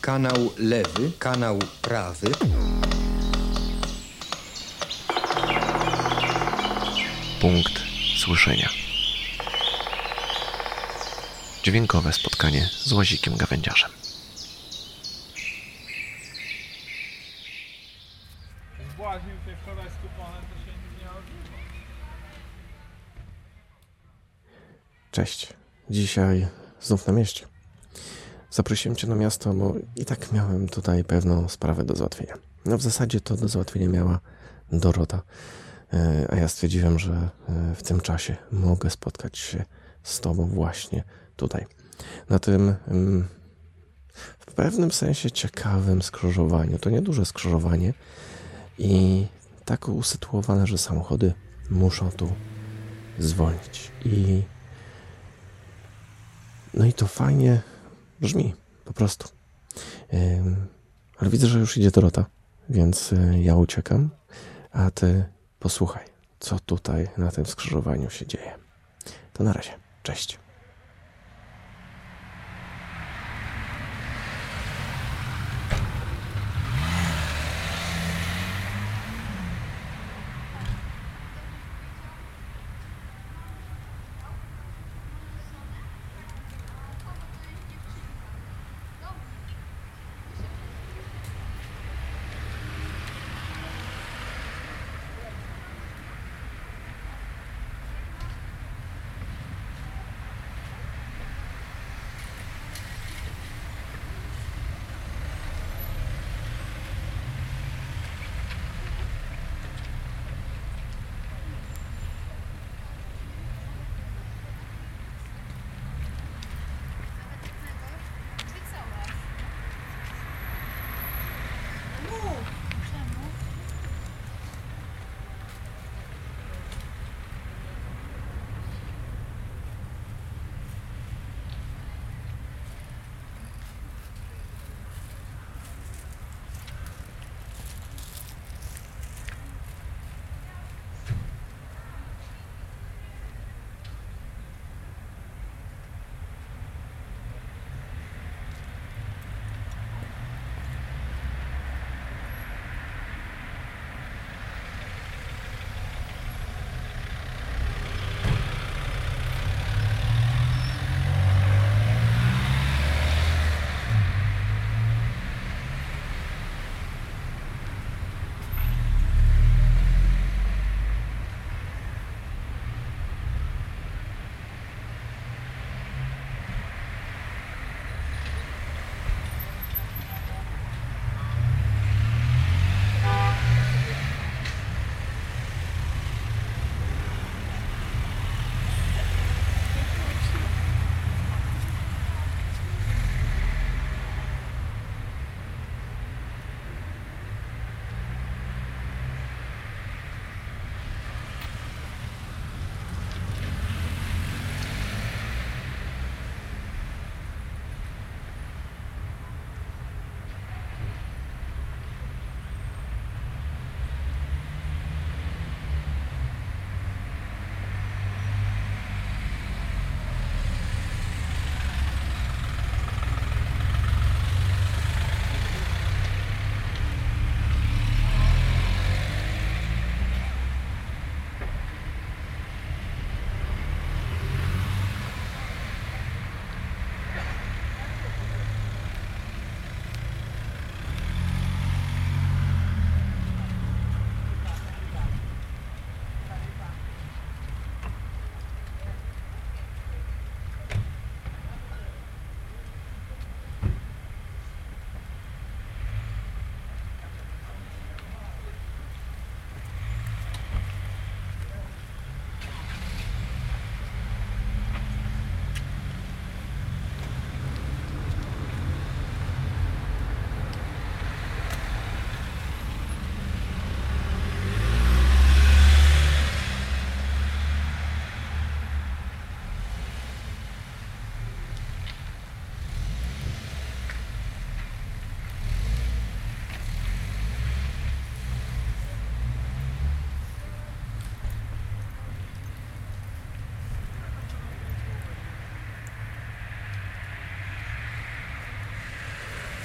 kanał lewy, kanał prawy. Punkt słyszenia. Dźwiękowe spotkanie z łazikiem gawędziarzem. Zbłaźnił się wczoraj z kuponem, to się nic nie odbywa. Cześć. Dzisiaj znów na mieście. Zaprosiłem Cię na miasto, bo i tak miałem tutaj pewną sprawę do załatwienia. No w zasadzie to do załatwienia miała Dorota, E, a ja stwierdziłem, że e, w tym czasie mogę spotkać się z Tobą właśnie tutaj. Na tym mm, w pewnym sensie ciekawym skrzyżowaniu. To nieduże skrzyżowanie i tak usytuowane, że samochody muszą tu zwolnić. I no i to fajnie brzmi, po prostu. Ale widzę, że już idzie Dorota, więc y, ja uciekam, a ty posłuchaj, co tutaj na tym skrzyżowaniu się dzieje. To na razie. Cześć.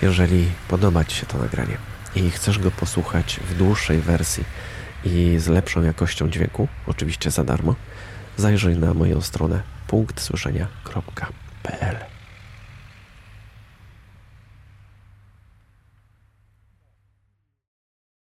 Jeżeli podoba Ci się to nagranie i chcesz go posłuchać w dłuższej wersji i z lepszą jakością dźwięku, oczywiście za darmo, zajrzyj na moją stronę punktsłyszenia.pl.